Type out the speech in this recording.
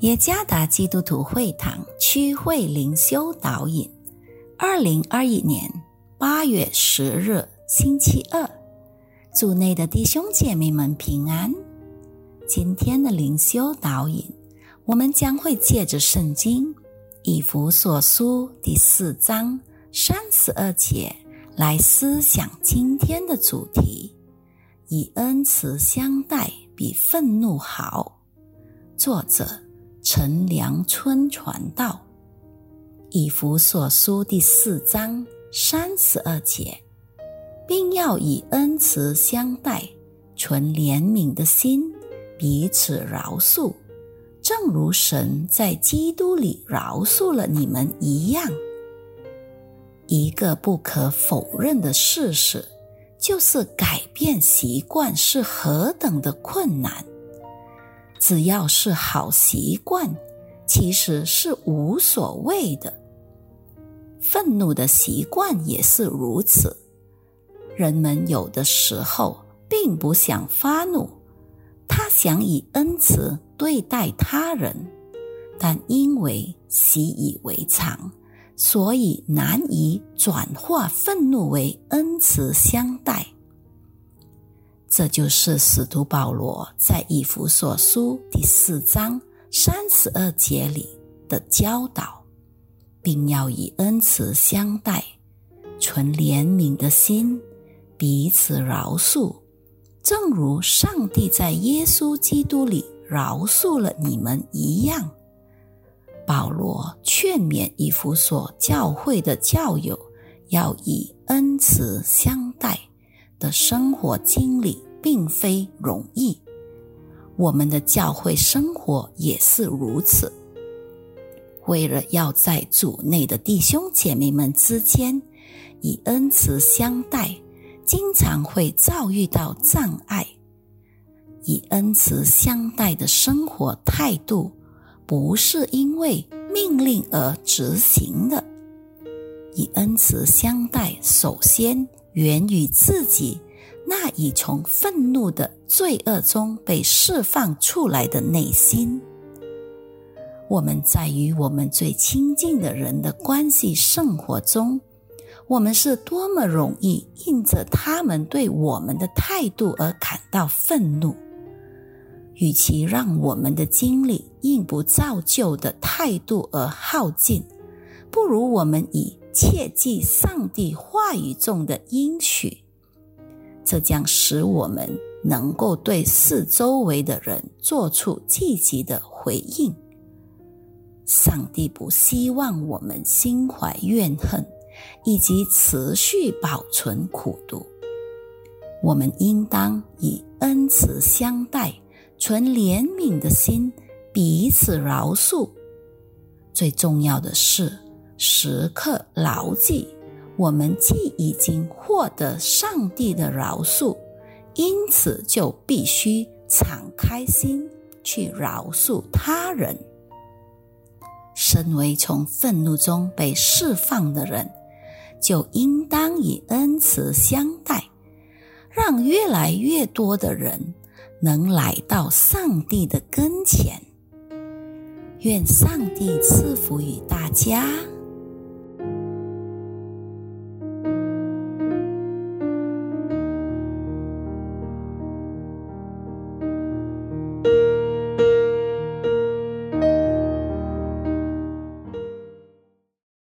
耶加达基督徒会堂区会灵修导引，二零二一年八月十日星期二，组内的弟兄姐妹们平安。今天的灵修导引，我们将会借着圣经以弗所书第四章三十二节来思想今天的主题：以恩慈相待，比愤怒好。作者。陈良春传道，以弗所书第四章三十二节，并要以恩慈相待，存怜悯的心，彼此饶恕，正如神在基督里饶恕了你们一样。一个不可否认的事实，就是改变习惯是何等的困难。只要是好习惯，其实是无所谓的。愤怒的习惯也是如此。人们有的时候并不想发怒，他想以恩慈对待他人，但因为习以为常，所以难以转化愤怒为恩慈相待。这就是使徒保罗在以弗所书第四章三十二节里的教导，并要以恩慈相待，存怜悯的心，彼此饶恕，正如上帝在耶稣基督里饶恕了你们一样。保罗劝勉以弗所教会的教友，要以恩慈相待。的生活经历并非容易，我们的教会生活也是如此。为了要在主内的弟兄姐妹们之间以恩慈相待，经常会遭遇到障碍。以恩慈相待的生活态度，不是因为命令而执行的。以恩慈相待，首先。源于自己那已从愤怒的罪恶中被释放出来的内心。我们在与我们最亲近的人的关系生活中，我们是多么容易因着他们对我们的态度而感到愤怒。与其让我们的精力因不造就的态度而耗尽，不如我们以。切记上帝话语中的应许，这将使我们能够对四周围的人做出积极的回应。上帝不希望我们心怀怨恨，以及持续保存苦毒。我们应当以恩慈相待，存怜悯的心，彼此饶恕。最重要的是。时刻牢记，我们既已经获得上帝的饶恕，因此就必须敞开心去饶恕他人。身为从愤怒中被释放的人，就应当以恩慈相待，让越来越多的人能来到上帝的跟前。愿上帝赐福于大家。